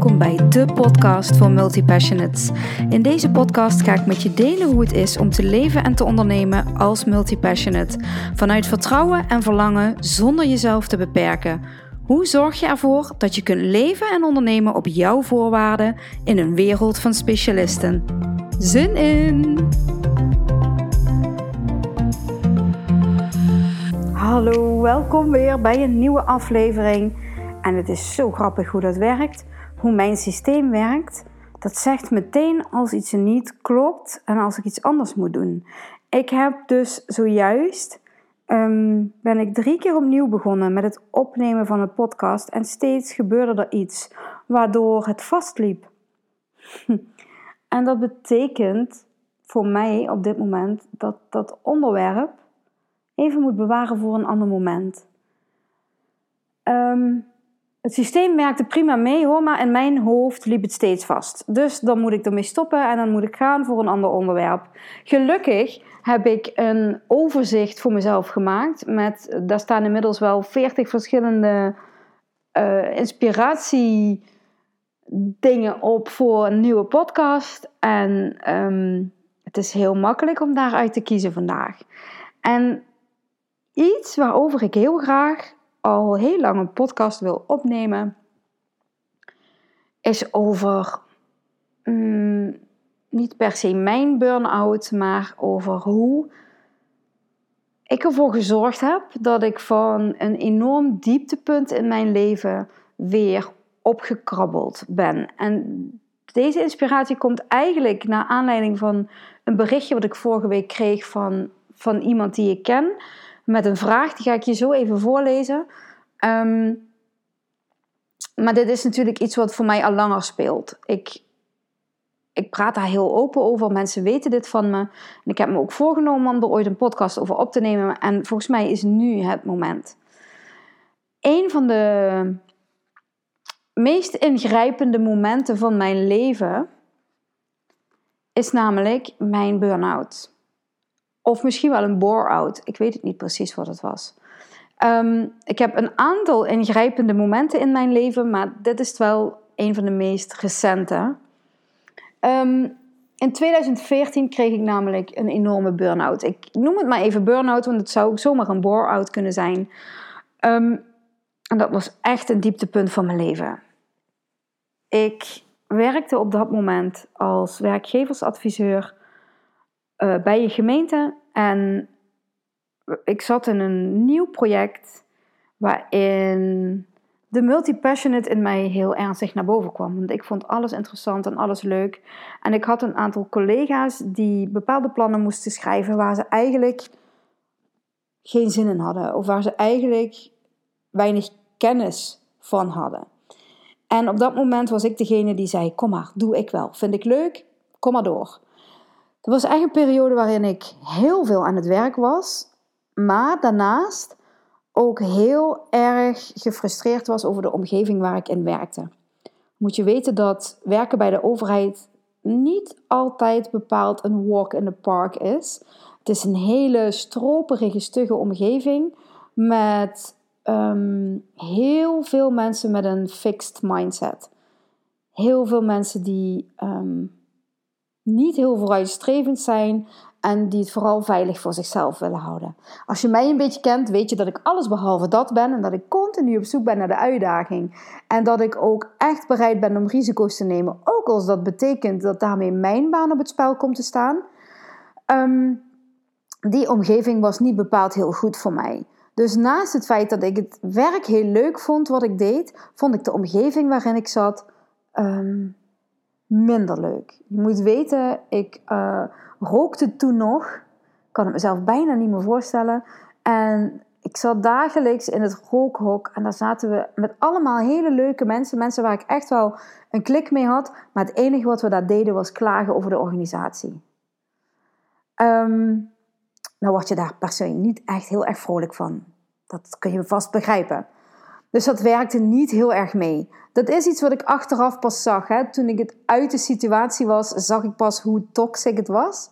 welkom bij de podcast voor multipassionates. In deze podcast ga ik met je delen hoe het is om te leven en te ondernemen als multipassionate. Vanuit vertrouwen en verlangen zonder jezelf te beperken. Hoe zorg je ervoor dat je kunt leven en ondernemen op jouw voorwaarden in een wereld van specialisten? Zin in! Hallo, welkom weer bij een nieuwe aflevering. En het is zo grappig hoe dat werkt, hoe mijn systeem werkt. Dat zegt meteen als iets niet klopt en als ik iets anders moet doen. Ik heb dus zojuist ehm, ben ik drie keer opnieuw begonnen met het opnemen van een podcast en steeds gebeurde er iets waardoor het vastliep. en dat betekent voor mij op dit moment dat dat onderwerp even moet bewaren voor een ander moment. Um, het systeem werkte prima mee hoor, maar in mijn hoofd liep het steeds vast. Dus dan moet ik ermee stoppen en dan moet ik gaan voor een ander onderwerp. Gelukkig heb ik een overzicht voor mezelf gemaakt. Met, daar staan inmiddels wel 40 verschillende uh, inspiratie dingen op voor een nieuwe podcast. En ehm, het is heel makkelijk om daaruit te kiezen vandaag. En iets waarover ik heel graag al heel lang een podcast wil opnemen, is over mm, niet per se mijn burn-out, maar over hoe ik ervoor gezorgd heb dat ik van een enorm dieptepunt in mijn leven weer opgekrabbeld ben. En deze inspiratie komt eigenlijk naar aanleiding van een berichtje wat ik vorige week kreeg van, van iemand die ik ken met een vraag. Die ga ik je zo even voorlezen. Ehm, maar dit is natuurlijk iets wat voor mij al langer speelt. Ik, ik praat daar heel open over. Mensen weten dit van me. En ik heb me ook voorgenomen om er ooit een podcast over op te nemen. En volgens mij is nu het moment. Een van de meest ingrijpende momenten van mijn leven is namelijk mijn burn-out. Of misschien wel een bore-out. Ik weet het niet precies wat het was. Ehm, ik heb een aantal ingrijpende momenten in mijn leven, maar dit is wel een van de meest recente. Ehm, in 2014 kreeg ik namelijk een enorme burn-out. Ik noem het maar even burn-out, want het zou ook zomaar een bore-out kunnen zijn. Ehm, en dat was echt een dieptepunt van mijn leven. Ik werkte op dat moment als werkgeversadviseur uh, bij een gemeente. En ik zat in een nieuw project waarin de multipassionate in mij heel ernstig naar boven kwam. Want ik vond alles interessant en alles leuk. En ik had een aantal collega's die bepaalde plannen moesten schrijven waar ze eigenlijk geen zin in hadden. Of waar ze eigenlijk weinig kennis van hadden. En op dat moment was ik degene die zei: Kom maar, doe ik wel. Vind ik leuk, kom maar door. Het was echt een periode waarin ik heel veel aan het werk was, maar daarnaast ook heel erg gefrustreerd was over de omgeving waar ik in werkte. Moet je weten dat werken bij de overheid niet altijd bepaald een walk in the park is. Het is een hele stroperige, stugge omgeving met ehm, heel veel mensen met een fixed mindset. Heel veel mensen die ehm, niet heel vooruitstrevend zijn en die het vooral veilig voor zichzelf willen houden. Als je mij een beetje kent, weet je dat ik alles behalve dat ben en dat ik continu op zoek ben naar de uitdaging. En dat ik ook echt bereid ben om risico's te nemen, ook als dat betekent dat daarmee mijn baan op het spel komt te staan. Ehm, die omgeving was niet bepaald heel goed voor mij. Dus naast het feit dat ik het werk heel leuk vond wat ik deed, vond ik de omgeving waarin ik zat ehm, minder leuk. Je moet weten, ik uh, rookte toen nog. Ik kan het mezelf bijna niet meer voorstellen. En ik zat dagelijks in het rookhok en daar zaten we met allemaal hele leuke mensen. Mensen waar ik echt wel een klik mee had. Maar het enige wat we daar deden was klagen over de organisatie. Um, nou word je daar per se niet echt heel erg vrolijk van. Dat kun je vast begrijpen. Dus dat werkte niet heel erg mee. Dat is iets wat ik achteraf pas zag. Hè. Toen ik het uit de situatie was, zag ik pas hoe toxic het was.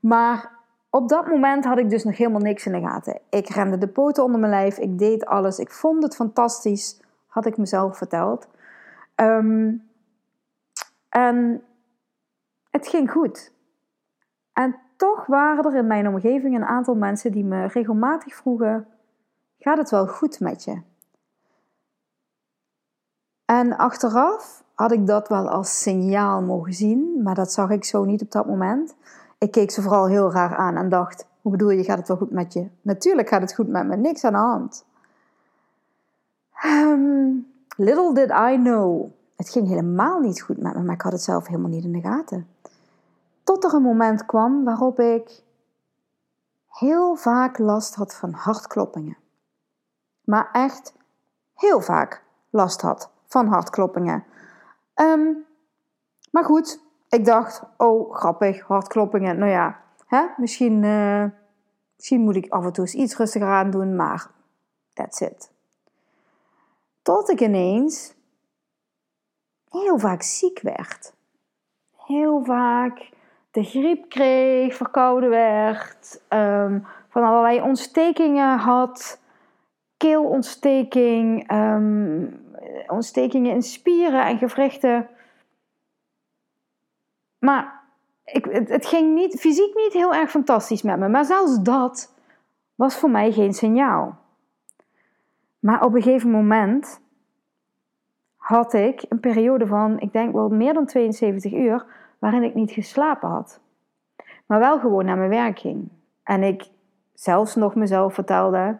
Maar op dat moment had ik dus nog helemaal niks in de gaten. Ik rende de poten onder mijn lijf, ik deed alles, ik vond het fantastisch, had ik mezelf verteld. Ehm, En het ging goed. En toch waren er in mijn omgeving een aantal mensen die me regelmatig vroegen: Gaat het wel goed met je? En achteraf had ik dat wel als signaal mogen zien, maar dat zag ik zo niet op dat moment. Ik keek ze vooral heel raar aan en dacht: Hoe bedoel je, gaat het wel goed met je? Natuurlijk gaat het goed met me, niks aan de hand. Um, little did I know. Het ging helemaal niet goed met me, maar ik had het zelf helemaal niet in de gaten. Tot er een moment kwam waarop ik heel vaak last had van hartkloppingen. Maar echt heel vaak last had van hartkloppingen. Um, maar goed, ik dacht, oh grappig, hartkloppingen. Nou ja, hè, misschien, uh, misschien moet ik af en toe eens iets rustiger aan doen, maar that's it. Tot ik ineens heel vaak ziek werd. Heel vaak de griep kreeg, verkouden werd, um, van allerlei ontstekingen had, keelontsteking, um, ontstekingen in spieren en gewrichten. Maar ik, het, ging niet, fysiek niet heel erg fantastisch met me, maar zelfs dat was voor mij geen signaal. Maar op een gegeven moment had ik een periode van, ik denk wel meer dan 72 uur, waarin ik niet geslapen had. Maar wel gewoon naar mijn werk ging. En ik zelfs nog mezelf vertelde,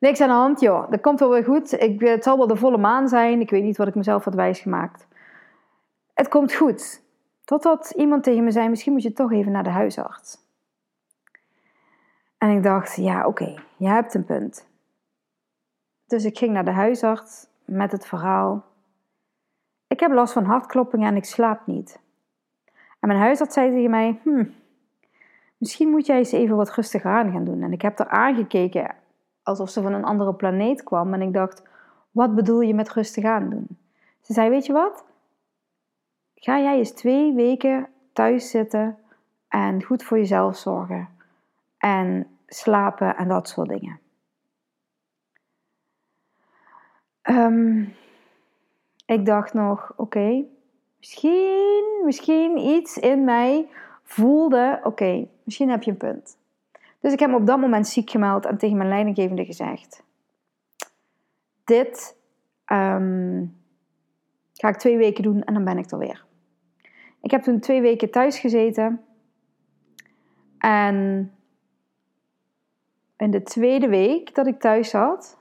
niks aan de hand joh, dat komt wel weer goed. Ik, het zal wel de volle maan zijn, ik weet niet wat ik mezelf had wijsgemaakt. Het komt goed. Totdat iemand tegen me zei, misschien moet je toch even naar de huisarts. En ik dacht, ja oké, je hebt een punt. Dus ik ging naar de huisarts met het verhaal. Ik heb last van hartkloppingen en ik slaap niet. En mijn huisarts zei tegen mij: hm, Misschien moet jij eens even wat rustiger aan gaan doen. En ik heb er aangekeken alsof ze van een andere planeet kwam. En ik dacht: Wat bedoel je met rustig aan doen? Ze zei: Weet je wat? Ga jij eens twee weken thuis zitten en goed voor jezelf zorgen. En slapen en dat soort dingen. Um, ik dacht nog, oké, misschien, misschien iets in mij voelde, oké, misschien heb je een punt. Dus ik heb op dat moment ziek gemeld en tegen mijn leidinggevende gezegd: Dit um, ga ik twee weken doen en dan ben ik er weer. Ik heb toen twee weken thuis gezeten en in de tweede week dat ik thuis zat,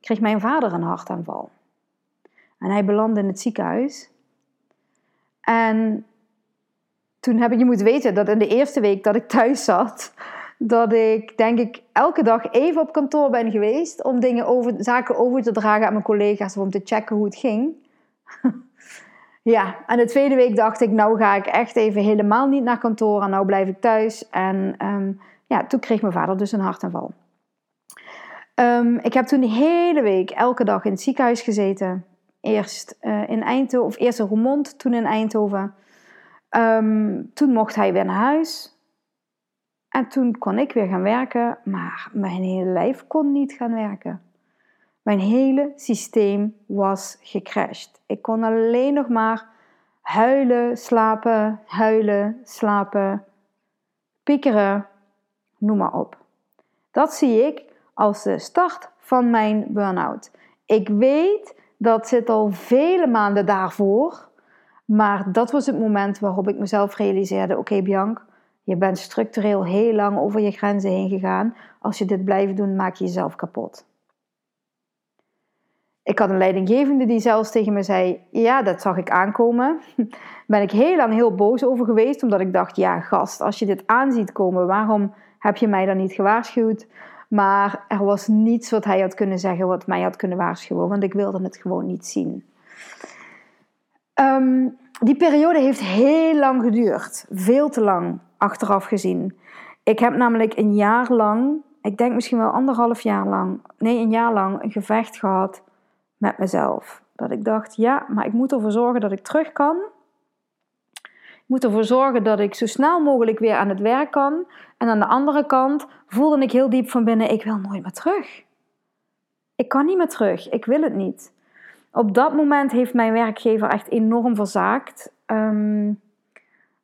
kreeg mijn vader een hartaanval. En hij belandde in het ziekenhuis. En toen heb ik, je moet weten dat in de eerste week dat ik thuis zat, dat ik denk ik elke dag even op kantoor ben geweest om dingen over, zaken over te dragen aan mijn collega's om te checken hoe het ging. ja, en de tweede week dacht ik, nou ga ik echt even helemaal niet naar kantoor en nou blijf ik thuis. En ehm, ja, toen kreeg mijn vader dus een hartaanval. Um, ik heb toen de hele week elke dag in het ziekenhuis gezeten. Eerst uh, in Eindhoven, of eerst in Roermond, toen in Eindhoven. Um, toen mocht hij weer naar huis. En toen kon ik weer gaan werken, maar mijn hele lijf kon niet gaan werken. Mijn hele systeem was gecrashed. Ik kon alleen nog maar huilen, slapen, huilen, slapen, piekeren, noem maar op. Dat zie ik als de start van mijn burn-out. Ik weet dat zit al vele maanden daarvoor, maar dat was het moment waarop ik mezelf realiseerde: oké, okay, Bianc, je bent structureel heel lang over je grenzen heen gegaan. Als je dit blijft doen, maak je jezelf kapot. Ik had een leidinggevende die zelfs tegen me zei: Ja, dat zag ik aankomen. ben ik heel lang heel boos over geweest, omdat ik dacht: Ja, gast, als je dit aanziet komen, waarom heb je mij dan niet gewaarschuwd? Maar er was niets wat hij had kunnen zeggen wat mij had kunnen waarschuwen, want ik wilde het gewoon niet zien. Um, die periode heeft heel lang geduurd, veel te lang achteraf gezien. Ik heb namelijk een jaar lang, ik denk misschien wel anderhalf jaar lang, nee, een jaar lang een gevecht gehad met mezelf. Dat ik dacht, ja, maar ik moet ervoor zorgen dat ik terug kan moet ervoor zorgen dat ik zo snel mogelijk weer aan het werk kan. En aan de andere kant voelde ik heel diep van binnen: ik wil nooit meer terug. Ik kan niet meer terug. Ik wil het niet. Op dat moment heeft mijn werkgever echt enorm verzaakt. Ehm,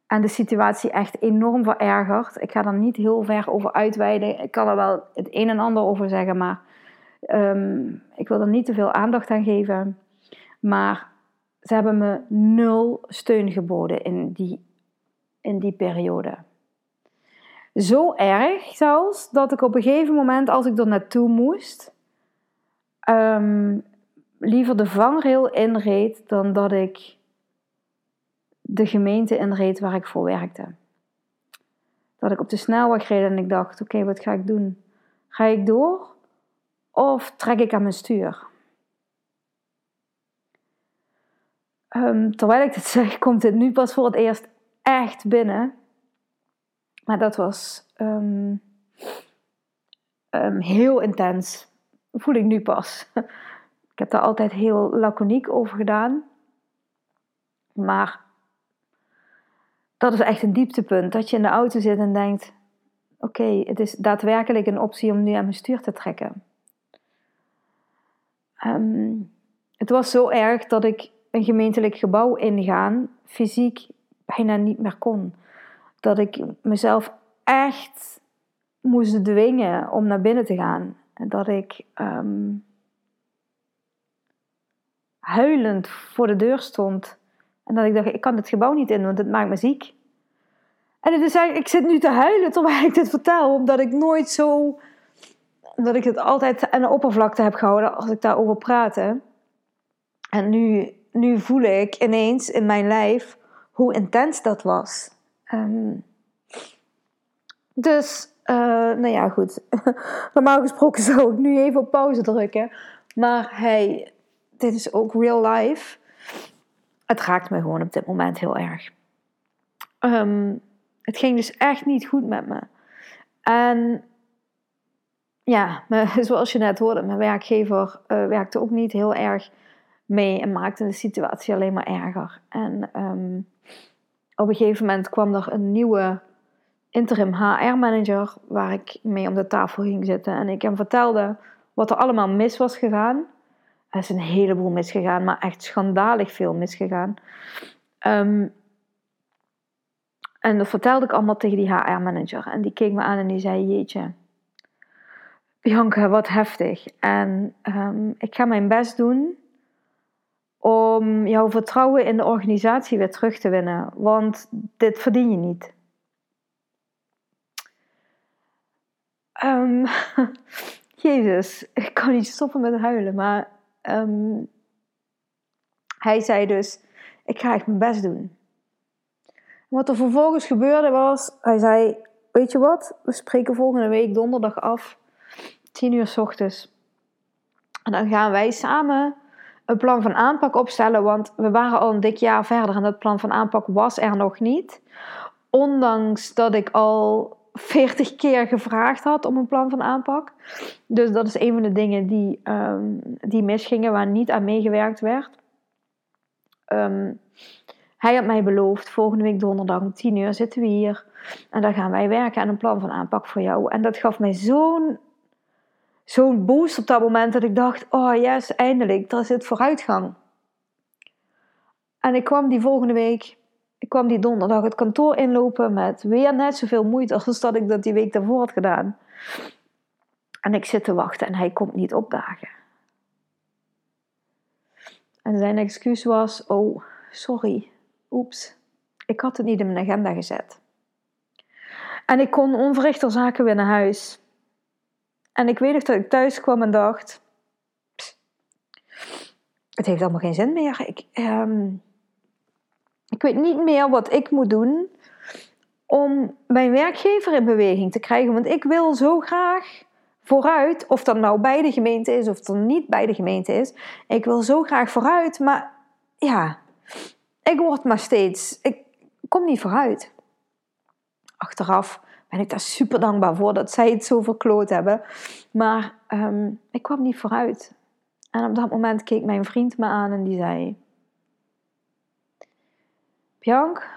en de situatie echt enorm verergerd. Ik ga er niet heel ver over uitweiden. Ik kan er wel het een en ander over zeggen, maar ehm, ik wil er niet te veel aandacht aan geven. Maar ze hebben me nul steun geboden in die, in die periode. Zo erg zelfs dat ik op een gegeven moment, als ik er naartoe moest, um, liever de vangrail inreed dan dat ik de gemeente inreed waar ik voor werkte. Dat ik op de snelweg reed en ik dacht: oké, wat ga ik doen? Ga ik door of trek ik aan mijn stuur? Um, terwijl ik dit zeg, komt dit nu pas voor het eerst echt binnen. Maar dat was um, um, heel intens. Voel ik nu pas. ik heb daar altijd heel laconiek over gedaan. Maar dat is echt een dieptepunt. Dat je in de auto zit en denkt: oké, het is daadwerkelijk een optie om nu aan mijn stuur te trekken. het was zo erg dat ik een gemeentelijk gebouw ingaan fysiek bijna niet meer kon. Dat ik mezelf echt moest dwingen om naar binnen te gaan. En dat ik ehm, huilend voor de deur stond. En dat ik dacht, ik kan dit gebouw niet in, want het maakt me ziek. En het ik zit nu te huilen terwijl ik dit vertel, omdat ik nooit zo, omdat ik het altijd aan de oppervlakte heb gehouden als ik daarover praatte. En nu nu voel ik ineens in mijn lijf hoe intens dat was. Ehm, dus, uh, nou ja, goed. Normaal gesproken zou ik nu even op pauze drukken. Maar hey, dit is ook real life. Het raakt me gewoon op dit moment heel erg. Um, het ging dus echt niet goed met me. En ja, zoals je net hoorde, mijn werkgever uh, werkte ook niet heel erg mee en maakte de situatie alleen maar erger. En ehm, op een gegeven moment kwam er een nieuwe interim HR-manager waar ik mee om de tafel ging zitten. En ik hem vertelde wat er allemaal mis was gegaan. Er is een heleboel misgegaan, maar echt schandalig veel misgegaan. Um, en dat vertelde ik allemaal tegen die HR-manager. En die keek me aan en die zei: Jeetje, Bianca, wat heftig. En um, ik ga mijn best doen om jouw vertrouwen in de organisatie weer terug te winnen. Want dit verdien je niet. Um, Jezus, ik kan niet stoppen met huilen, maar um, hij zei dus: Ik ga echt mijn best doen. Wat er vervolgens gebeurde was: Hij zei: Weet je wat, we spreken volgende week donderdag af, 10 uur s ochtends. En dan gaan wij samen een plan van aanpak opstellen, want we waren al een dik jaar verder en dat plan van aanpak was er nog niet. Ondanks dat ik al 40 keer gevraagd had om een plan van aanpak. Dus dat is een van de dingen die, um, die misgingen, waar niet aan meegewerkt werd. Ehm, hij had mij beloofd, volgende week donderdag om 10 uur zitten we hier. En dan gaan wij werken aan een plan van aanpak voor jou. En dat gaf mij zo'n zo'n boost op dat moment dat ik dacht: oh yes, eindelijk, er zit vooruitgang. En ik kwam die volgende week, ik kwam die donderdag het kantoor inlopen met weer net zoveel moeite als dat ik dat die week daarvoor had gedaan. En ik zit te wachten en hij komt niet opdagen. En zijn excuus was: oh, sorry, oeps, ik had het niet in mijn agenda gezet. En ik kon onverrichter zaken weer naar huis. En ik weet nog dat ik thuis kwam en dacht: het heeft allemaal geen zin meer. Ik, ehm, ik weet niet meer wat ik moet doen om mijn werkgever in beweging te krijgen. Want ik wil zo graag vooruit, of dat nou bij de gemeente is of dat niet bij de gemeente is. Ik wil zo graag vooruit, maar ja, ik word maar steeds, ik kom niet vooruit. Achteraf ben ik daar super dankbaar voor dat zij het zo verkloot hebben. Maar ehm, ik kwam niet vooruit. En op dat moment keek mijn vriend me aan en die zei: Bianc,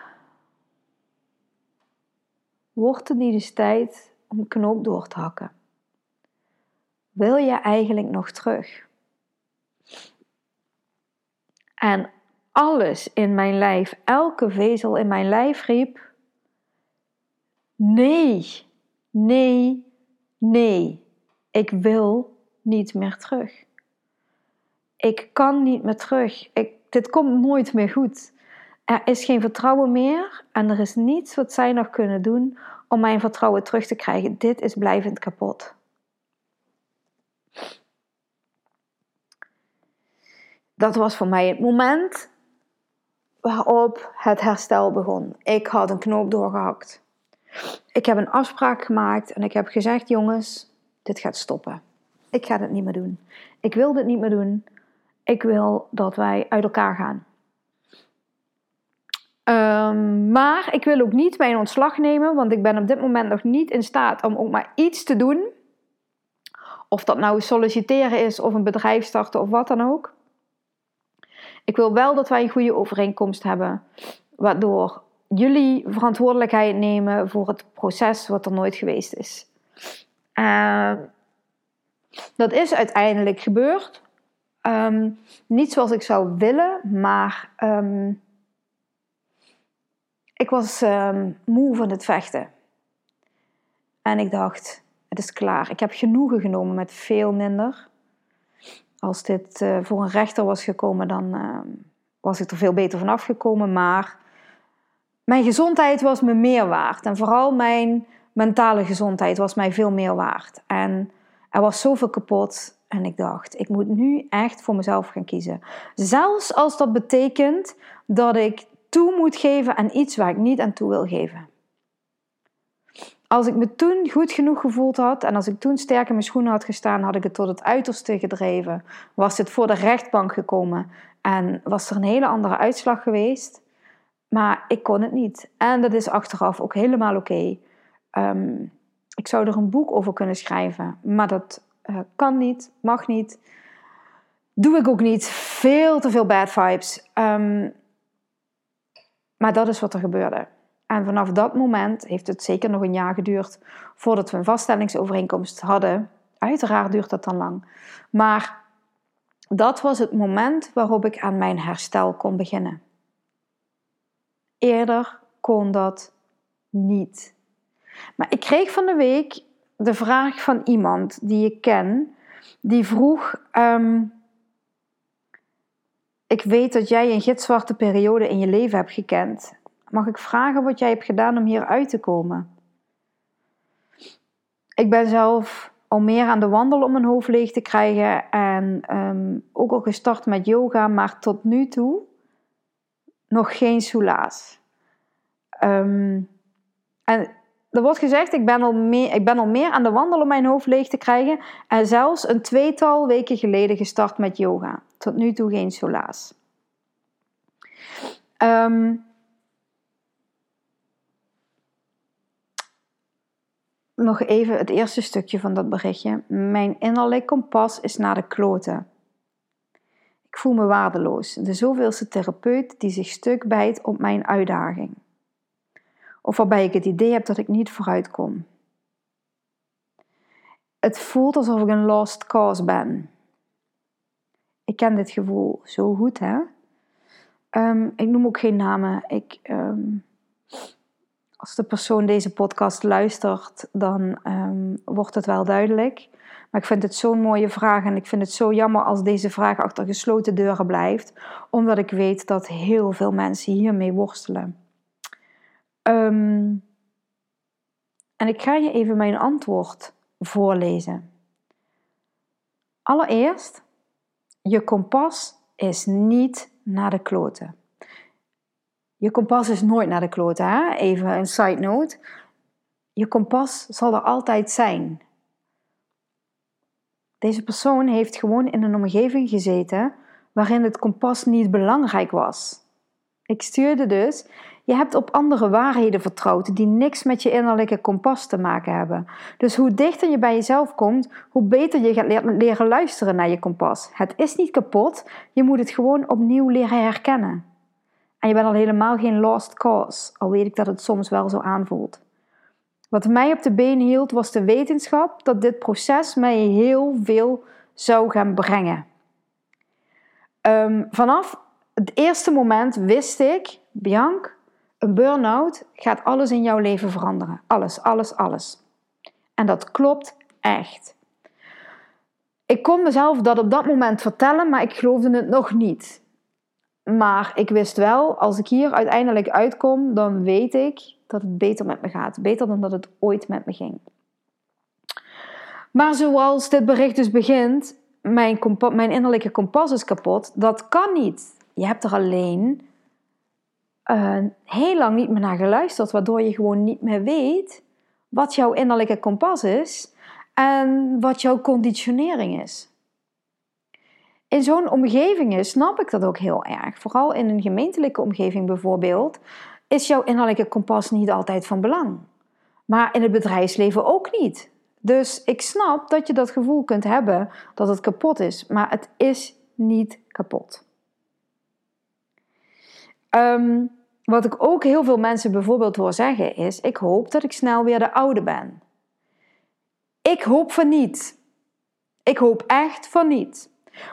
wordt het niet eens tijd om een knoop door te hakken? Wil je eigenlijk nog terug? En alles in mijn lijf, elke vezel in mijn lijf riep: Nee, nee, nee. Ik wil niet meer terug. Ik kan niet meer terug. Ik, dit komt nooit meer goed. Er is geen vertrouwen meer en er is niets wat zij nog kunnen doen om mijn vertrouwen terug te krijgen. Dit is blijvend kapot. Dat was voor mij het moment waarop het herstel begon. Ik had een knoop doorgehakt. Ik heb een afspraak gemaakt en ik heb gezegd: jongens, dit gaat stoppen. Ik ga dit niet meer doen. Ik wil dit niet meer doen. Ik wil dat wij uit elkaar gaan. Um, maar ik wil ook niet mijn ontslag nemen, want ik ben op dit moment nog niet in staat om ook maar iets te doen. Of dat nou solliciteren is of een bedrijf starten of wat dan ook. Ik wil wel dat wij een goede overeenkomst hebben, waardoor jullie verantwoordelijkheid nemen voor het proces wat er nooit geweest is. Uh, dat is uiteindelijk gebeurd. Um, niet zoals ik zou willen, maar ik was um, moe van het vechten. En ik dacht, het is klaar. Ik heb genoegen genomen met veel minder. Als dit uh, voor een rechter was gekomen, dan uh, was ik er veel beter vanaf gekomen. Maar mijn gezondheid was me meer waard. En vooral mijn mentale gezondheid was mij veel meer waard. En er was zoveel kapot. En ik dacht, ik moet nu echt voor mezelf gaan kiezen. Zelfs als dat betekent dat ik toe moet geven aan iets waar ik niet aan toe wil geven. Als ik me toen goed genoeg gevoeld had en als ik toen sterk in mijn schoenen had gestaan, had ik het tot het uiterste gedreven. Was het voor de rechtbank gekomen en was er een hele andere uitslag geweest. Maar ik kon het niet. En dat is achteraf ook helemaal oké. Ehm, ik zou er een boek over kunnen schrijven, maar dat uh, kan niet, mag niet. Doe ik ook niet. Veel te veel bad vibes. Um, maar dat is wat er gebeurde. En vanaf dat moment heeft het zeker nog een jaar geduurd voordat we een vaststellingsovereenkomst hadden. Uiteraard duurt dat dan lang. Maar dat was het moment waarop ik aan mijn herstel kon beginnen. Eerder kon dat niet. Maar ik kreeg van de week de vraag van iemand die ik ken, die vroeg: um, ik weet dat jij een gitzwarte periode in je leven hebt gekend. Mag ik vragen wat jij hebt gedaan om hier uit te komen? Ik ben zelf al meer aan de wandel om mijn hoofd leeg te krijgen en um, ook al gestart met yoga, maar tot nu toe nog geen soelaas. Um, en er wordt gezegd, ik ben, al meer, ik ben al meer aan de wandel om mijn hoofd leeg te krijgen en zelfs een tweetal weken geleden gestart met yoga. Tot nu toe geen solaas. Um, nog even het eerste stukje van dat berichtje. Mijn innerlijk kompas is naar de kloten. Ik voel me waardeloos. De zoveelste therapeut die zich stuk bijt op mijn uitdaging. Of waarbij ik het idee heb dat ik niet vooruit kom. Het voelt alsof ik een lost cause ben. Ik ken dit gevoel zo goed, hè? Um, ik noem ook geen namen. Ik, um, als de persoon deze podcast luistert, dan um, wordt het wel duidelijk. Maar ik vind het zo'n mooie vraag en ik vind het zo jammer als deze vraag achter gesloten deuren blijft, omdat ik weet dat heel veel mensen hiermee worstelen. En ik ga je even mijn antwoord voorlezen. Allereerst, je kompas is niet naar de kloten. Je kompas is nooit naar de kloten, hè? even een side note. Je kompas zal er altijd zijn. Deze persoon heeft gewoon in een omgeving gezeten waarin het kompas niet belangrijk was. Ik stuurde dus je hebt op andere waarheden vertrouwd die niks met je innerlijke kompas te maken hebben. Dus hoe dichter je bij jezelf komt, hoe beter je gaat leren luisteren naar je kompas. Het is niet kapot, je moet het gewoon opnieuw leren herkennen. En je bent al helemaal geen lost cause, al weet ik dat het soms wel zo aanvoelt. Wat mij op de been hield was de wetenschap dat dit proces mij heel veel zou gaan brengen. Um, vanaf het eerste moment wist ik, Bianc, een burn-out gaat alles in jouw leven veranderen. Alles, alles, alles. En dat klopt echt. Ik kon mezelf dat op dat moment vertellen, maar ik geloofde het nog niet. Maar ik wist wel, als ik hier uiteindelijk uitkom, dan weet ik dat het beter met me gaat. Beter dan dat het ooit met me ging. Maar zoals dit bericht dus begint, mijn, mijn innerlijke kompas is kapot. Dat kan niet. Je hebt er alleen uh, heel lang niet meer naar geluisterd, waardoor je gewoon niet meer weet wat jouw innerlijke kompas is en wat jouw conditionering is. In zo'n omgeving snap ik dat ook heel erg. Vooral in een gemeentelijke omgeving bijvoorbeeld, is jouw innerlijke kompas niet altijd van belang. Maar in het bedrijfsleven ook niet. Dus ik snap dat je dat gevoel kunt hebben dat het kapot is, maar het is niet kapot. Ehm, wat ik ook heel veel mensen bijvoorbeeld hoor zeggen is: Ik hoop dat ik snel weer de oude ben. Ik hoop van niet. Ik hoop echt van niet.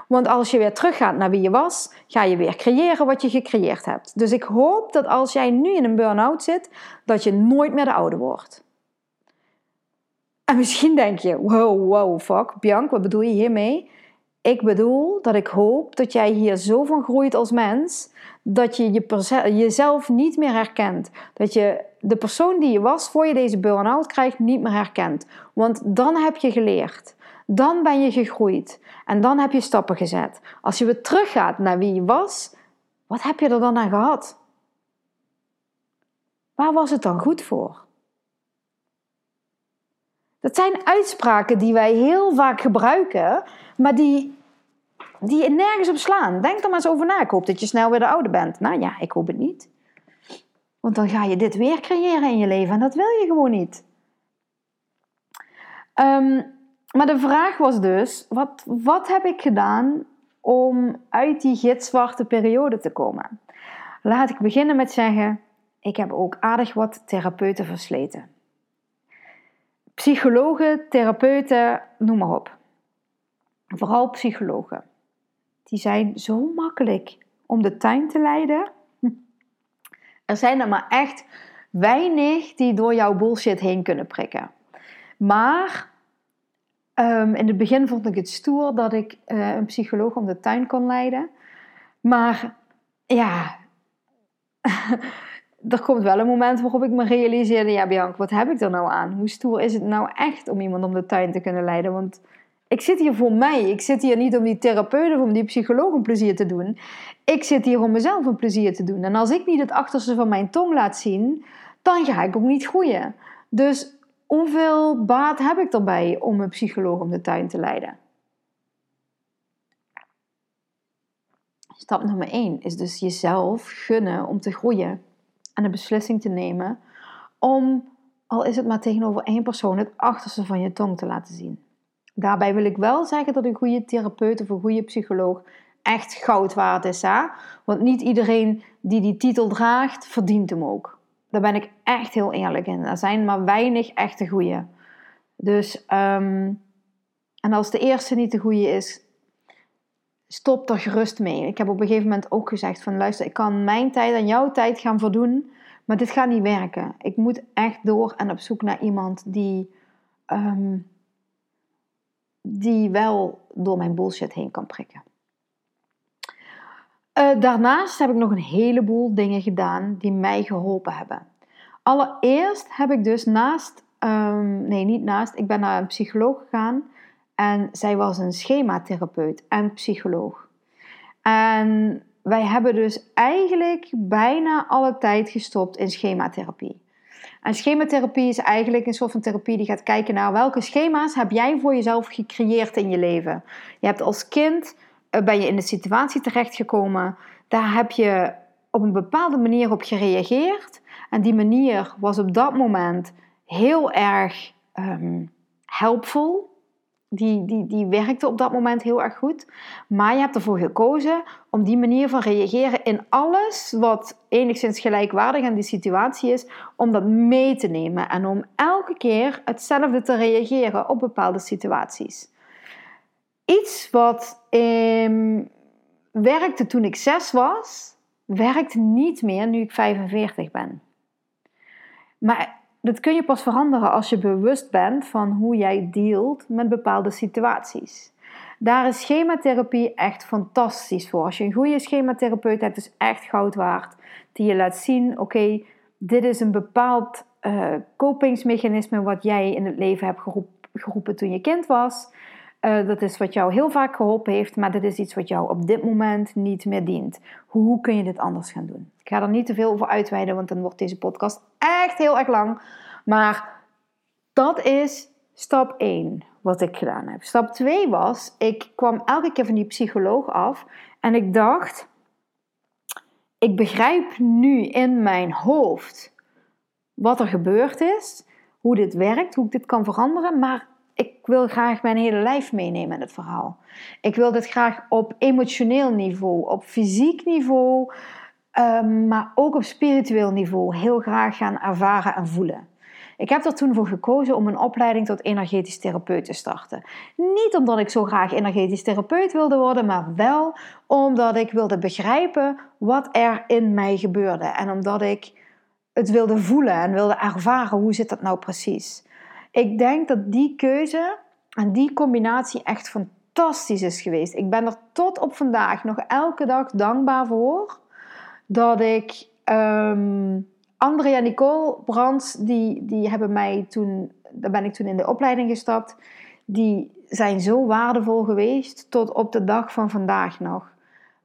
Want als je weer teruggaat naar wie je was, ga je weer creëren wat je gecreëerd hebt. Dus ik hoop dat als jij nu in een burn-out zit, dat je nooit meer de oude wordt. En misschien denk je, wow, wow, fuck, Bianca, wat bedoel je hiermee? Ik bedoel dat ik hoop dat jij hier zo van groeit als mens, dat je, je jezelf niet meer herkent. Dat je de persoon die je was voor je deze burn-out krijgt, niet meer herkent. Want dan heb je geleerd. Dan ben je gegroeid. En dan heb je stappen gezet. Als je weer teruggaat naar wie je was, wat heb je er dan aan gehad? Waar was het dan goed voor? Dat zijn uitspraken die wij heel vaak gebruiken, maar die, die nergens op slaan. Denk er maar eens over na. Ik hoop dat je snel weer de oude bent. Nou ja, ik hoop het niet. Want dan ga je dit weer creëren in je leven en dat wil je gewoon niet. Um, maar de vraag was dus: wat, wat heb ik gedaan om uit die gitzwarte periode te komen? Laat ik beginnen met zeggen: ik heb ook aardig wat therapeuten versleten. Psychologen, therapeuten, noem maar op. Vooral psychologen. Die zijn zo makkelijk om de tuin te leiden. Er zijn er maar echt weinig die door jouw bullshit heen kunnen prikken. Maar um, in het begin vond ik het stoer dat ik uh, een psycholoog om de tuin kon leiden. Maar ja, er komt wel een moment waarop ik me realiseerde: ja, Bianca, wat heb ik er nou aan? Hoe stoer is het nou echt om iemand om de tuin te kunnen leiden? Want ik zit hier voor mij. Ik zit hier niet om die therapeut of om die psycholoog een plezier te doen. Ik zit hier om mezelf een plezier te doen. En als ik niet het achterste van mijn tong laat zien, dan ga ik ook niet groeien. Dus hoeveel baat heb ik erbij om een psycholoog om de tuin te leiden? Stap nummer 1 is dus jezelf gunnen om te groeien en de beslissing te nemen om, al is het maar tegenover één persoon, het achterste van je tong te laten zien. Daarbij wil ik wel zeggen dat een goede therapeut of een goede psycholoog echt goud waard is. Hè? Want niet iedereen die die titel draagt, verdient hem ook. Daar ben ik echt heel eerlijk in. Er zijn maar weinig echte goeie. Dus, um, en als de eerste niet de goede is, stop er gerust mee. Ik heb op een gegeven moment ook gezegd van luister, ik kan mijn tijd aan jouw tijd gaan voldoen, maar dit gaat niet werken. Ik moet echt door en op zoek naar iemand die, um, die wel door mijn bullshit heen kan prikken. Uh, daarnaast heb ik nog een heleboel dingen gedaan die mij geholpen hebben. Allereerst heb ik dus naast, um, nee niet naast, ik ben naar een psycholoog gegaan en zij was een schematherapeut en psycholoog. En wij hebben dus eigenlijk bijna alle tijd gestopt in schematherapie. En schematherapie is eigenlijk een soort van therapie die gaat kijken naar welke schema's heb jij voor jezelf gecreëerd in je leven. Je hebt als kind eh, ben je in een situatie terechtgekomen, daar heb je op een bepaalde manier op gereageerd. En die manier was op dat moment heel erg um, helpvol. Die, die, die werkte op dat moment heel erg goed. Maar je hebt ervoor gekozen om die manier van reageren in alles wat enigszins gelijkwaardig aan die situatie is, om dat mee te nemen en om elke keer hetzelfde te reageren op bepaalde situaties. Iets wat um, werkte toen ik zes was, werkt niet meer nu ik 45 ben. Maar dat kun je pas veranderen als je bewust bent van hoe jij dealt met bepaalde situaties. Daar is schematherapie echt fantastisch voor. Als je een goede schematherapeut hebt, is echt goud waard. Die je laat zien, oké, dit is een bepaald uh, kopingsmechanisme wat jij in het leven hebt geroepen toen je kind was. Uh, dat is wat jou heel vaak geholpen heeft, maar dit is iets wat jou op dit moment niet meer dient. Hoe kun je dit anders gaan doen? Ik ga er niet te veel over uitweiden, want dan wordt deze podcast echt heel erg lang. Maar dat is stap 1 wat ik gedaan heb. Stap 2 was, ik kwam elke keer van die psycholoog af en ik dacht, ik begrijp nu in mijn hoofd wat er gebeurd is, hoe dit werkt, hoe ik dit kan veranderen, maar ik wil graag mijn hele lijf meenemen in het verhaal. Ik wil dit graag op emotioneel niveau, op fysiek niveau, ehm, maar ook op spiritueel niveau heel graag gaan ervaren en voelen. Ik heb er toen voor gekozen om een opleiding tot energetisch therapeut te starten. Niet omdat ik zo graag energetisch therapeut wilde worden, maar wel omdat ik wilde begrijpen wat er in mij gebeurde. En omdat ik het wilde voelen en wilde ervaren hoe zit dat nou precies. Ik denk dat die keuze en die combinatie echt fantastisch is geweest. Ik ben er tot op vandaag nog elke dag dankbaar voor dat ik um, André en Nicole Brands, die, die hebben mij toen, daar ben ik toen in de opleiding gestapt, die zijn zo waardevol geweest tot op de dag van vandaag nog.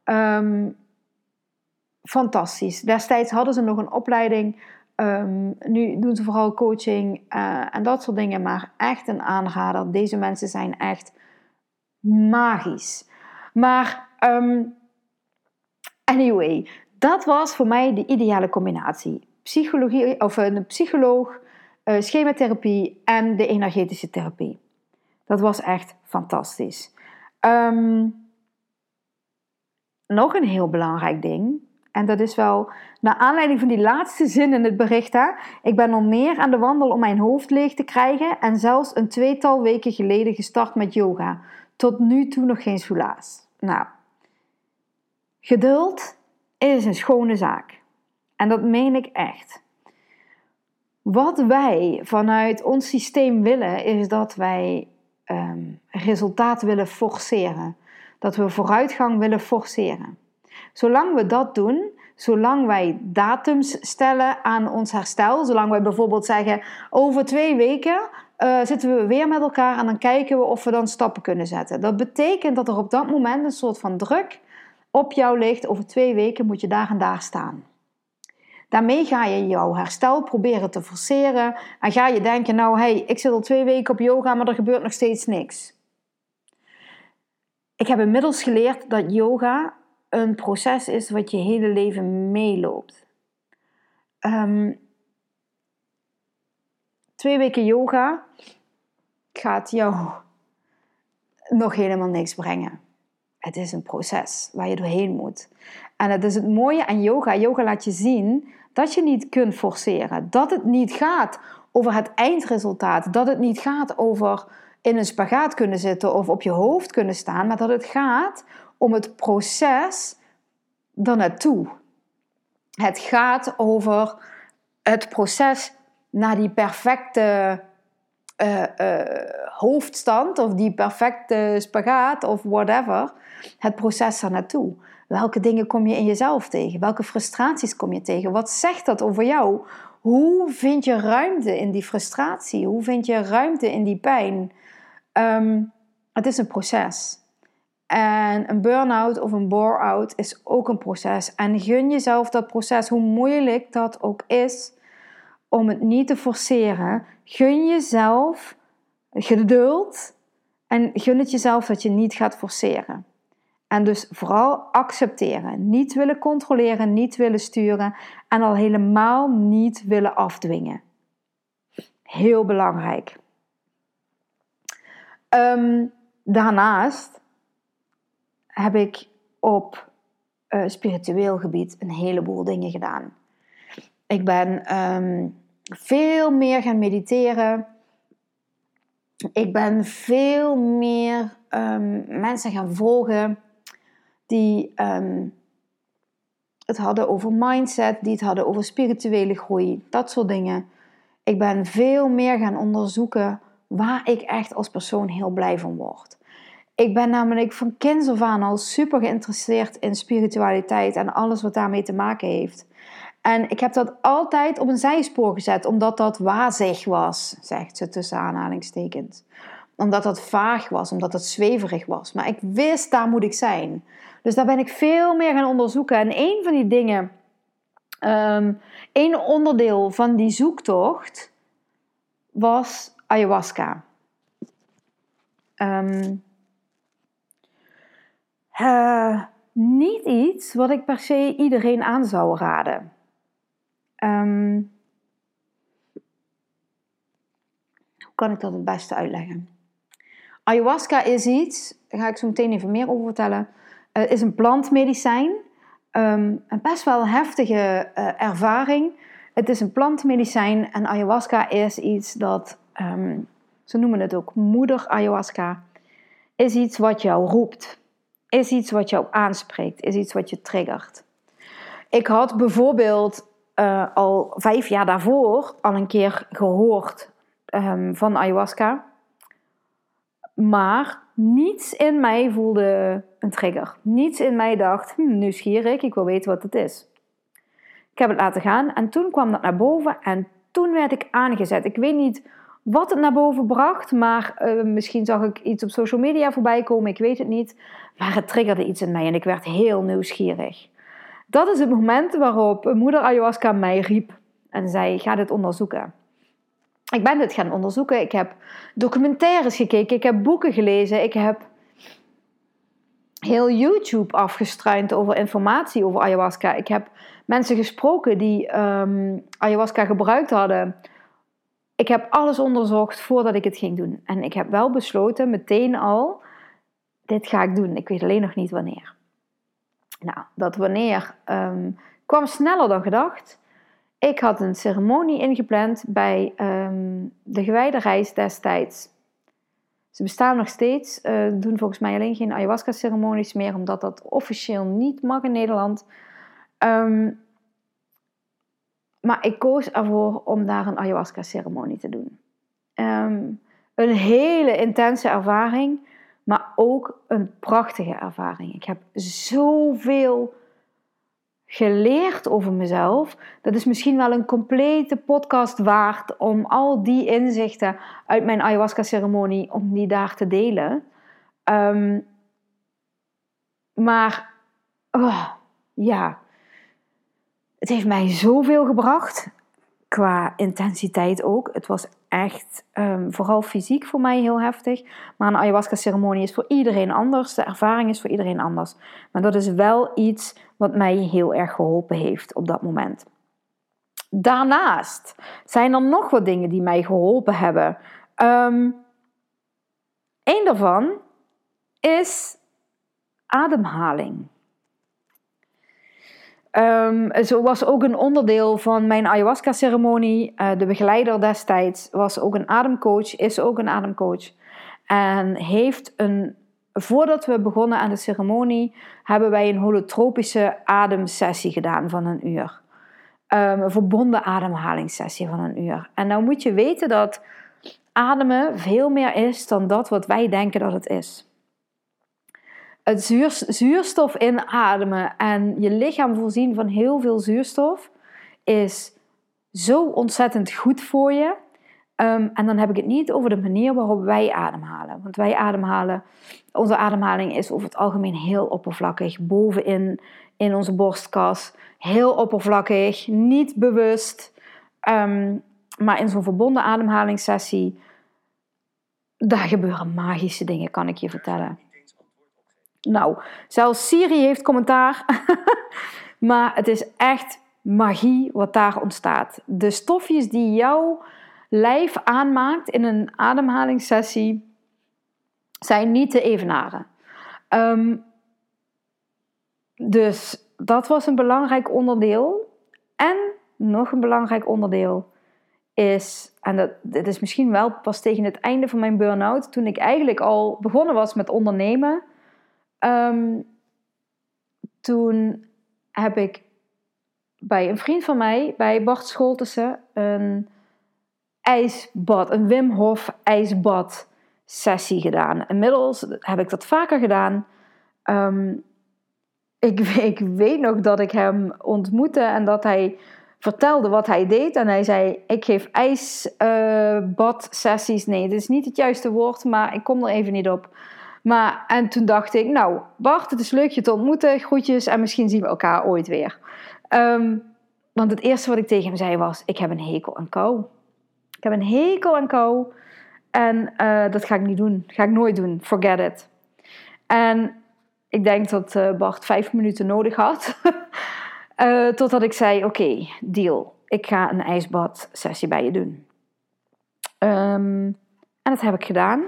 Um, fantastisch. Destijds hadden ze nog een opleiding. Um, nu doen ze vooral coaching uh, en dat soort dingen. Maar echt een aanrader. Deze mensen zijn echt magisch. Maar um, anyway, dat was voor mij de ideale combinatie. Psychologie, of een psycholoog, uh, schematherapie en de energetische therapie. Dat was echt fantastisch. Um, nog een heel belangrijk ding en dat is wel naar aanleiding van die laatste zin in het bericht. Hè? Ik ben al meer aan de wandel om mijn hoofd leeg te krijgen. En zelfs een tweetal weken geleden gestart met yoga. Tot nu toe nog geen soelaas. Nou, geduld is een schone zaak. En dat meen ik echt. Wat wij vanuit ons systeem willen, is dat wij um, resultaat willen forceren. Dat we vooruitgang willen forceren. Zolang we dat doen, zolang wij datums stellen aan ons herstel, zolang wij bijvoorbeeld zeggen over twee weken uh, zitten we weer met elkaar en dan kijken we of we dan stappen kunnen zetten. Dat betekent dat er op dat moment een soort van druk op jou ligt. Over twee weken moet je daar en daar staan. Daarmee ga je jouw herstel proberen te forceren en ga je denken, nou hey, ik zit al twee weken op yoga, maar er gebeurt nog steeds niks. Ik heb inmiddels geleerd dat yoga een proces is wat je hele leven meeloopt. Ehm, twee weken yoga gaat jou nog helemaal niks brengen. Het is een proces waar je doorheen moet. En het is het mooie aan yoga. Yoga laat je zien dat je niet kunt forceren. Dat het niet gaat over het eindresultaat. Dat het niet gaat over in een spagaat kunnen zitten of op je hoofd kunnen staan. Maar dat het gaat om het proces naartoe. Het gaat over het proces naar die perfecte uh, uh, hoofdstand of die perfecte spagaat of whatever. Het proces daar naartoe. Welke dingen kom je in jezelf tegen? Welke frustraties kom je tegen? Wat zegt dat over jou? Hoe vind je ruimte in die frustratie? Hoe vind je ruimte in die pijn? Um, het is een proces. En een burn-out of een bore-out is ook een proces. En gun jezelf dat proces, hoe moeilijk dat ook is, om het niet te forceren. Gun jezelf geduld en gun het jezelf dat je niet gaat forceren. En dus vooral accepteren. Niet willen controleren, niet willen sturen en al helemaal niet willen afdwingen. Heel belangrijk. Um, daarnaast heb ik op uh, spiritueel gebied een heleboel dingen gedaan. Ik ben um, veel meer gaan mediteren. Ik ben veel meer um, mensen gaan volgen. die ehm, het hadden over mindset, die het hadden over spirituele groei, dat soort dingen. Ik ben veel meer gaan onderzoeken waar ik echt als persoon heel blij van word. Ik ben namelijk van kinds af aan al super geïnteresseerd in spiritualiteit en alles wat daarmee te maken heeft. En ik heb dat altijd op een zijspoor gezet, omdat dat wazig was, zegt ze tussen aanhalingstekens. Omdat dat vaag was, omdat dat zweverig was. Maar ik wist, daar moet ik zijn. Dus daar ben ik veel meer gaan onderzoeken. En een van die dingen, um, één onderdeel van die zoektocht, was ayahuasca. Um, uh, niet iets wat ik per se iedereen aan zou raden. Um, hoe kan ik dat het beste uitleggen? Ayahuasca is iets, daar ga ik zo meteen even meer over vertellen, uh, is een plantmedicijn. Um, een best wel heftige uh, ervaring. Het is een plantmedicijn en ayahuasca is iets dat, um, ze noemen het ook moeder ayahuasca, is iets wat jou roept is iets wat jou aanspreekt, is iets wat je triggert. Ik had bijvoorbeeld uh, al vijf jaar daarvoor al een keer gehoord um, van ayahuasca. Maar niets in mij voelde een trigger. Niets in mij dacht, hm, nieuwsgierig, ik wil weten wat het is. Ik heb het laten gaan en toen kwam dat naar boven en toen werd ik aangezet. Ik weet niet wat het naar boven bracht, maar uh, misschien zag ik iets op social media voorbij komen, ik weet het niet. Maar het triggerde iets in mij en ik werd heel nieuwsgierig. Dat is het moment waarop moeder ayahuasca mij riep en zei: Ga dit onderzoeken. Ik ben dit gaan onderzoeken. Ik heb documentaires gekeken, ik heb boeken gelezen, ik heb heel YouTube afgestruind over informatie over ayahuasca. Ik heb mensen gesproken die um, ayahuasca gebruikt hadden ik heb alles onderzocht voordat ik het ging doen. En ik heb wel besloten meteen al, dit ga ik doen. Ik weet alleen nog niet wanneer. Nou, dat wanneer um, kwam sneller dan gedacht. Ik had een ceremonie ingepland bij um, de gewijde reis destijds. Ze bestaan nog steeds, uh, doen volgens mij alleen geen ayahuasca-ceremonies meer, omdat dat officieel niet mag in Nederland. Um, maar ik koos ervoor om daar een ayahuasca-ceremonie te doen. Ehm, een hele intense ervaring, maar ook een prachtige ervaring. Ik heb zoveel geleerd over mezelf. Dat is misschien wel een complete podcast waard om al die inzichten uit mijn ayahuasca-ceremonie, om die daar te delen. Um, maar, oh, ja, het heeft mij zoveel gebracht. Qua intensiteit ook. Het was echt um, vooral fysiek voor mij heel heftig. Maar een ayahuasca-ceremonie is voor iedereen anders. De ervaring is voor iedereen anders. Maar dat is wel iets wat mij heel erg geholpen heeft op dat moment. Daarnaast zijn er nog wat dingen die mij geholpen hebben. Um, een daarvan is ademhaling. Um, zo was ook een onderdeel van mijn ayahuasca-ceremonie. Uh, de begeleider destijds was ook een ademcoach, is ook een ademcoach. En heeft een, voordat we begonnen aan de ceremonie, hebben wij een holotropische ademsessie gedaan van een uur. Um, een verbonden ademhalingssessie van een uur. En nou moet je weten dat ademen veel meer is dan dat wat wij denken dat het is het zuurstof inademen en je lichaam voorzien van heel veel zuurstof is zo ontzettend goed voor je. Um, en dan heb ik het niet over de manier waarop wij ademhalen. Want wij ademhalen, onze ademhaling is over het algemeen heel oppervlakkig. Bovenin in onze borstkas. Heel oppervlakkig, niet bewust. Um, maar in zo'n verbonden ademhalingssessie, daar gebeuren magische dingen, kan ik je vertellen. Nou, zelfs Siri heeft commentaar. maar het is echt magie wat daar ontstaat. De stofjes die jouw lijf aanmaakt in een ademhalingssessie zijn niet te evenaren. Um, dus dat was een belangrijk onderdeel. En nog een belangrijk onderdeel is, en dat, dit is misschien wel pas tegen het einde van mijn burn-out, toen ik eigenlijk al begonnen was met ondernemen, Um, toen heb ik bij een vriend van mij, bij Bart Scholtussen, een ijsbad, een Wim Hof ijsbad sessie gedaan. Inmiddels heb ik dat vaker gedaan. Ehm, ik, ik, weet nog dat ik hem ontmoette en dat hij vertelde wat hij deed. En hij zei: Ik geef ijsbadsessies. Uh, nee, dat is niet het juiste woord, maar ik kom er even niet op. Maar, en toen dacht ik: Nou, Bart, het is leuk je te ontmoeten. Groetjes en misschien zien we elkaar ooit weer. Ehm, want het eerste wat ik tegen hem zei was: Ik heb een hekel aan kou. Ik heb een hekel aan kou. En uh, dat ga ik niet doen. Ga ik nooit doen. Forget it. En ik denk dat uh, Bart vijf minuten nodig had. uh, totdat ik zei: Oké, deal. Ik ga een ijsbad sessie bij je doen. Um, en dat heb ik gedaan.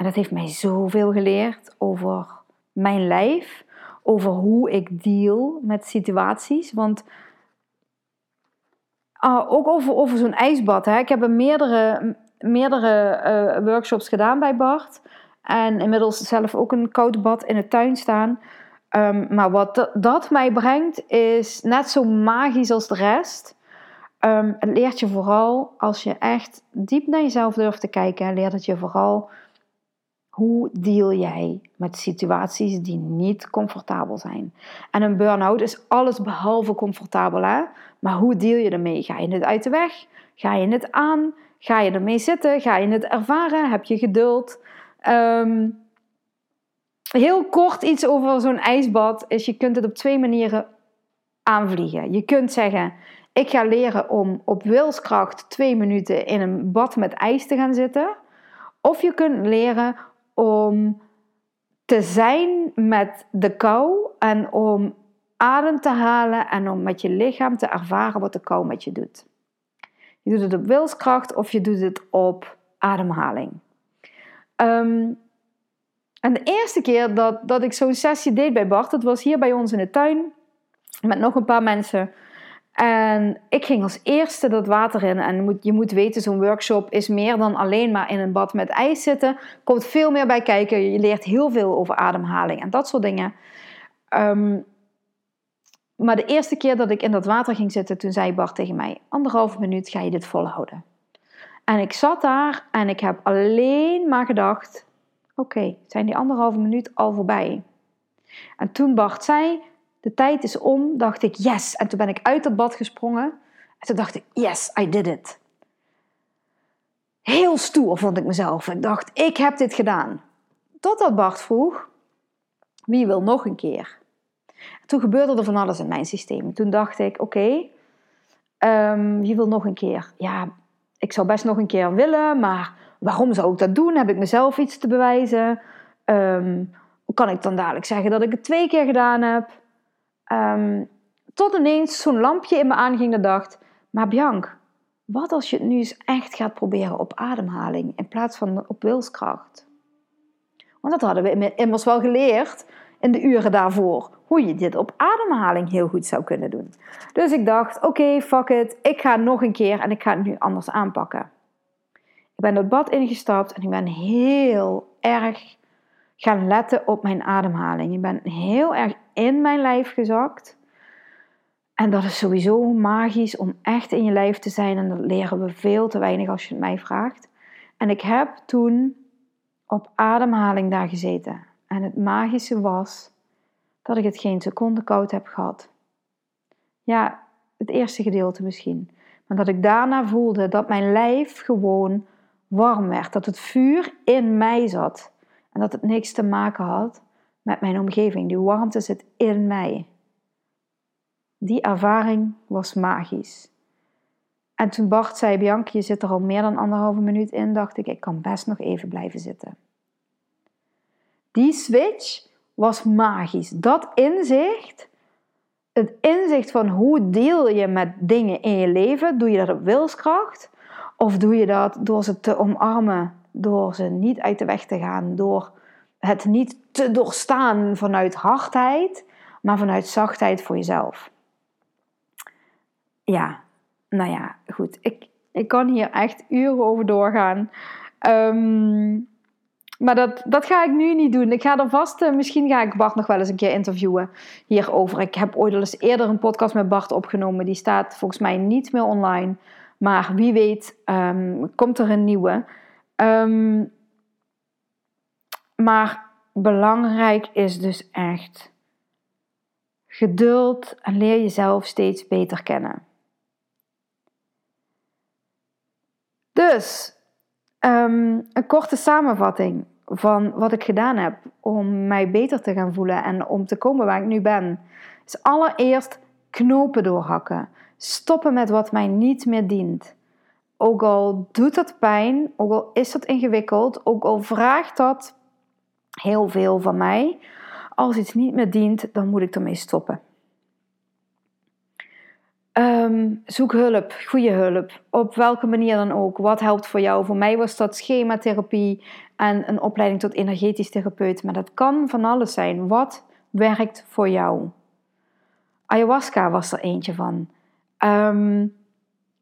En dat heeft mij zoveel geleerd over mijn lijf, over hoe ik deal met situaties. Want uh, ook over, over zo'n ijsbad. Hè. Ik heb er meerdere, meerdere uh, workshops gedaan bij Bart. En inmiddels zelf ook een koud bad in de tuin staan. Um, maar wat dat mij brengt is net zo magisch als de rest. Um, het leert je vooral als je echt diep naar jezelf durft te kijken. Leert het je vooral hoe deal jij met situaties die niet comfortabel zijn? En een burn-out is alles behalve comfortabel? Maar hoe deal je ermee? Ga je het uit de weg? Ga je het aan? Ga je ermee zitten? Ga je het ervaren? Heb je geduld? Um, heel kort iets over zo'n ijsbad is: je kunt het op twee manieren aanvliegen. Je kunt zeggen: ik ga leren om op wilskracht twee minuten in een bad met ijs te gaan zitten. Of je kunt leren om te zijn met de kou en om adem te halen en om met je lichaam te ervaren wat de kou met je doet. Je doet het op wilskracht of je doet het op ademhaling. Um, en de eerste keer dat, dat ik zo'n sessie deed bij Bart, dat was hier bij ons in de tuin met nog een paar mensen. En ik ging als eerste dat water in. En je moet weten, zo'n workshop is meer dan alleen maar in een bad met ijs zitten. Komt veel meer bij kijken. Je leert heel veel over ademhaling en dat soort dingen. Um, maar de eerste keer dat ik in dat water ging zitten, toen zei Bart tegen mij: anderhalve minuut ga je dit volhouden. En ik zat daar en ik heb alleen maar gedacht: oké, zijn die anderhalve minuut al voorbij? En toen Bart zei: de tijd is om, dacht ik: yes. En toen ben ik uit dat bad gesprongen. En toen dacht ik: yes, I did it. Heel stoer vond ik mezelf. Ik dacht: ik heb dit gedaan. Totdat Bart vroeg: wie wil nog een keer? toen gebeurde er van alles in mijn systeem. Toen dacht ik, oké, um, je wil nog een keer. Ja, ik zou best nog een keer willen, maar waarom zou ik dat doen? Heb ik mezelf iets te bewijzen? Um, kan ik dan dadelijk zeggen dat ik het twee keer gedaan heb? Um, tot ineens zo'n lampje in me aanging dat dacht, maar Bianc, wat als je het nu eens echt gaat proberen op ademhaling in plaats van op wilskracht? Want dat hadden we immers wel geleerd in de uren daarvoor hoe je dit op ademhaling heel goed zou kunnen doen. Dus ik dacht, oké, fuck it, ik ga nog een keer en ik ga het nu anders aanpakken. Ik ben het bad ingestapt en ik ben heel erg gaan letten op mijn ademhaling. Ik ben heel erg in mijn lijf gezakt. En dat is sowieso magisch om echt in je lijf te zijn. En dat leren we veel te weinig als je het mij vraagt. En ik heb toen op ademhaling daar gezeten. En het magische was dat ik het geen seconde koud heb gehad. Ja, het eerste gedeelte misschien. Maar dat ik daarna voelde dat mijn lijf gewoon warm werd. Dat het vuur in mij zat. En dat het niks te maken had met mijn omgeving. Die warmte zit in mij. Die ervaring was magisch. En toen Bart zei, Bianca, je zit er al meer dan anderhalve minuut in, dacht ik, ik kan best nog even blijven zitten. Die switch was magisch. Dat inzicht, het inzicht van hoe deel je met dingen in je leven, doe je dat op wilskracht of doe je dat door ze te omarmen, door ze niet uit de weg te gaan, door het niet te doorstaan vanuit hardheid, maar vanuit zachtheid voor jezelf. Ja, nou ja, goed. Ik, ik kan hier echt uren over doorgaan. Um, Maar dat, dat ga ik nu niet doen. Ik ga er vast, uh, misschien ga ik Bart nog wel eens een keer interviewen hierover. Ik heb ooit al eens eerder een podcast met Bart opgenomen. Die staat volgens mij niet meer online. Maar wie weet, um, komt er een nieuwe. Um, maar belangrijk is dus echt geduld en leer jezelf steeds beter kennen. Dus, um, een korte samenvatting van wat ik gedaan heb om mij beter te gaan voelen en om te komen waar ik nu ben. Is allereerst knopen doorhakken. Stoppen met wat mij niet meer dient. Ook al doet dat pijn, ook al is dat ingewikkeld, ook al vraagt dat heel veel van mij. Als iets niet meer dient, dan moet ik ermee stoppen. Ehm, zoek hulp, goede hulp, op welke manier dan ook. Wat helpt voor jou? Voor mij was dat schematherapie en een opleiding tot energetisch therapeut. Maar dat kan van alles zijn. Wat werkt voor jou? Ayahuasca was er eentje van. Ehm,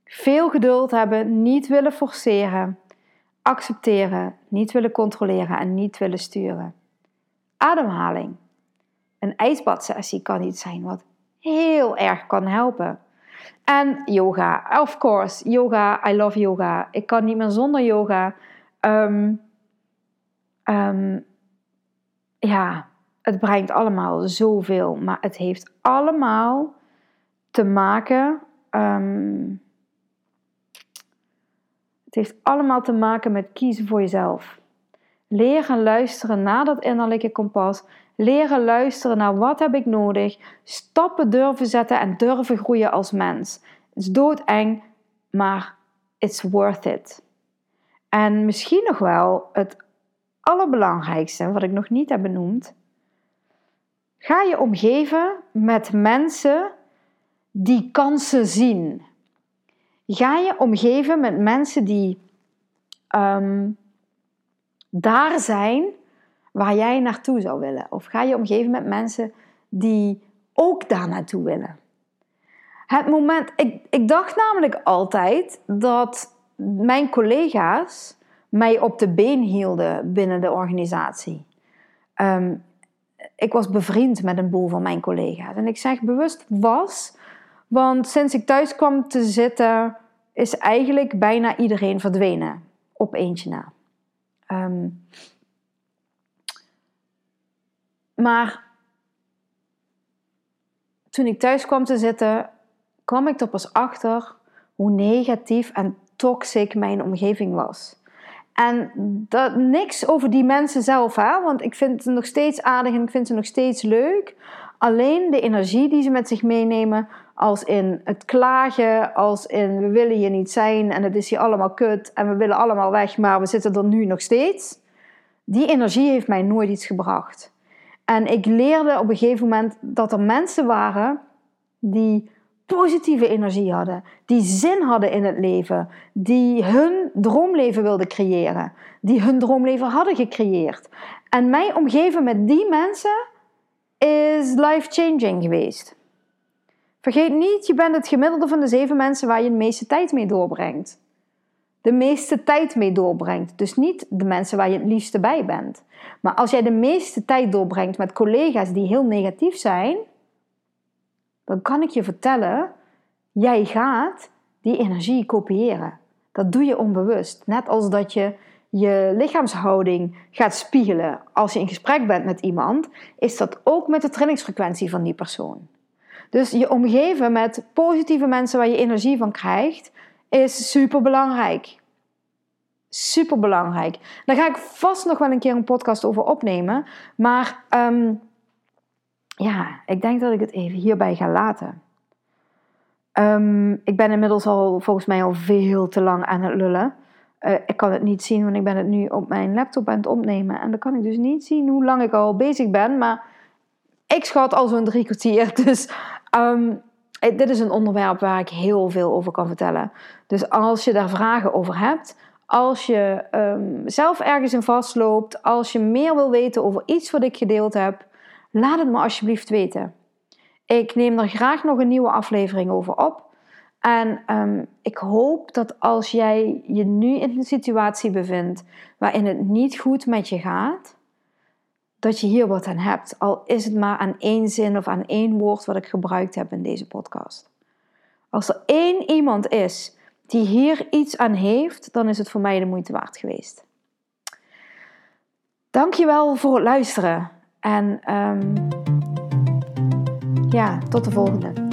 veel geduld hebben, niet willen forceren, accepteren, niet willen controleren en niet willen sturen. Ademhaling. Een ijsbadsessie kan iets zijn wat heel erg kan helpen. En yoga, of course, yoga, I love yoga. Ik kan niet meer zonder yoga. Um, um, ja, het brengt allemaal zoveel, maar het heeft allemaal te maken. Um, het heeft allemaal te maken met kiezen voor jezelf. Leren luisteren naar dat innerlijke kompas. Leren luisteren naar wat heb ik nodig. Stappen durven zetten en durven groeien als mens. Het is doodeng, maar it's worth it. En misschien nog wel het allerbelangrijkste, wat ik nog niet heb benoemd. Ga je omgeven met mensen die kansen zien. Ga je omgeven met mensen die um, daar zijn waar jij naartoe zou willen? Of ga je omgeven met mensen die ook daar naartoe willen? Het moment, ik, ik dacht namelijk altijd dat mijn collega's mij op de been hielden binnen de organisatie. Um, ik was bevriend met een boel van mijn collega's. En ik zeg bewust was, want sinds ik thuis kwam te zitten, is eigenlijk bijna iedereen verdwenen. Op eentje na. Um, maar toen ik thuis kwam te zitten, kwam ik er pas achter hoe negatief en toxic mijn omgeving was. En dat, niks over die mensen zelf, want ik vind ze nog steeds aardig en ik vind ze nog steeds leuk. Alleen de energie die ze met zich meenemen, als in het klagen, als in we willen hier niet zijn en het is hier allemaal kut en we willen allemaal weg, maar we zitten er nu nog steeds. Die energie heeft mij nooit iets gebracht. En ik leerde op een gegeven moment dat er mensen waren die positieve energie hadden, die zin hadden in het leven, die hun droomleven wilden creëren, die hun droomleven hadden gecreëerd. En mij omgeven met die mensen is life-changing geweest. Vergeet niet, je bent het gemiddelde van de zeven mensen waar je de meeste tijd mee doorbrengt. De meeste tijd mee doorbrengt. Dus niet de mensen waar je het liefste bij bent. Maar als jij de meeste tijd doorbrengt met collega's die heel negatief zijn, dan kan ik je vertellen, jij gaat die energie kopiëren. Dat doe je onbewust. Net als dat je je lichaamshouding gaat spiegelen als je in gesprek bent met iemand, is dat ook met de trillingsfrequentie van die persoon. Dus je omgeven met positieve mensen waar je energie van krijgt, is super belangrijk. Super belangrijk. Daar ga ik vast nog wel een keer een podcast over opnemen. Maar um, ja, ik denk dat ik het even hierbij ga laten. Um, ik ben inmiddels al volgens mij al veel te lang aan het lullen. Uh, ik kan het niet zien, want ik ben het nu op mijn laptop aan het opnemen. En dan kan ik dus niet zien hoe lang ik al bezig ben. Maar ik schat al zo'n drie kwartier. Dus um, dit is een onderwerp waar ik heel veel over kan vertellen. Dus als je daar vragen over hebt, als je um, zelf ergens in vastloopt, als je meer wil weten over iets wat ik gedeeld heb, laat het me alsjeblieft weten. Ik neem er graag nog een nieuwe aflevering over op. En ehm, ik hoop dat als jij je nu in een situatie bevindt waarin het niet goed met je gaat, dat je hier wat aan hebt. Al is het maar aan één zin of aan één woord wat ik gebruikt heb in deze podcast. Als er één iemand is die hier iets aan heeft, dan is het voor mij de moeite waard geweest. Dankjewel voor het luisteren. En um, ja, tot de volgende.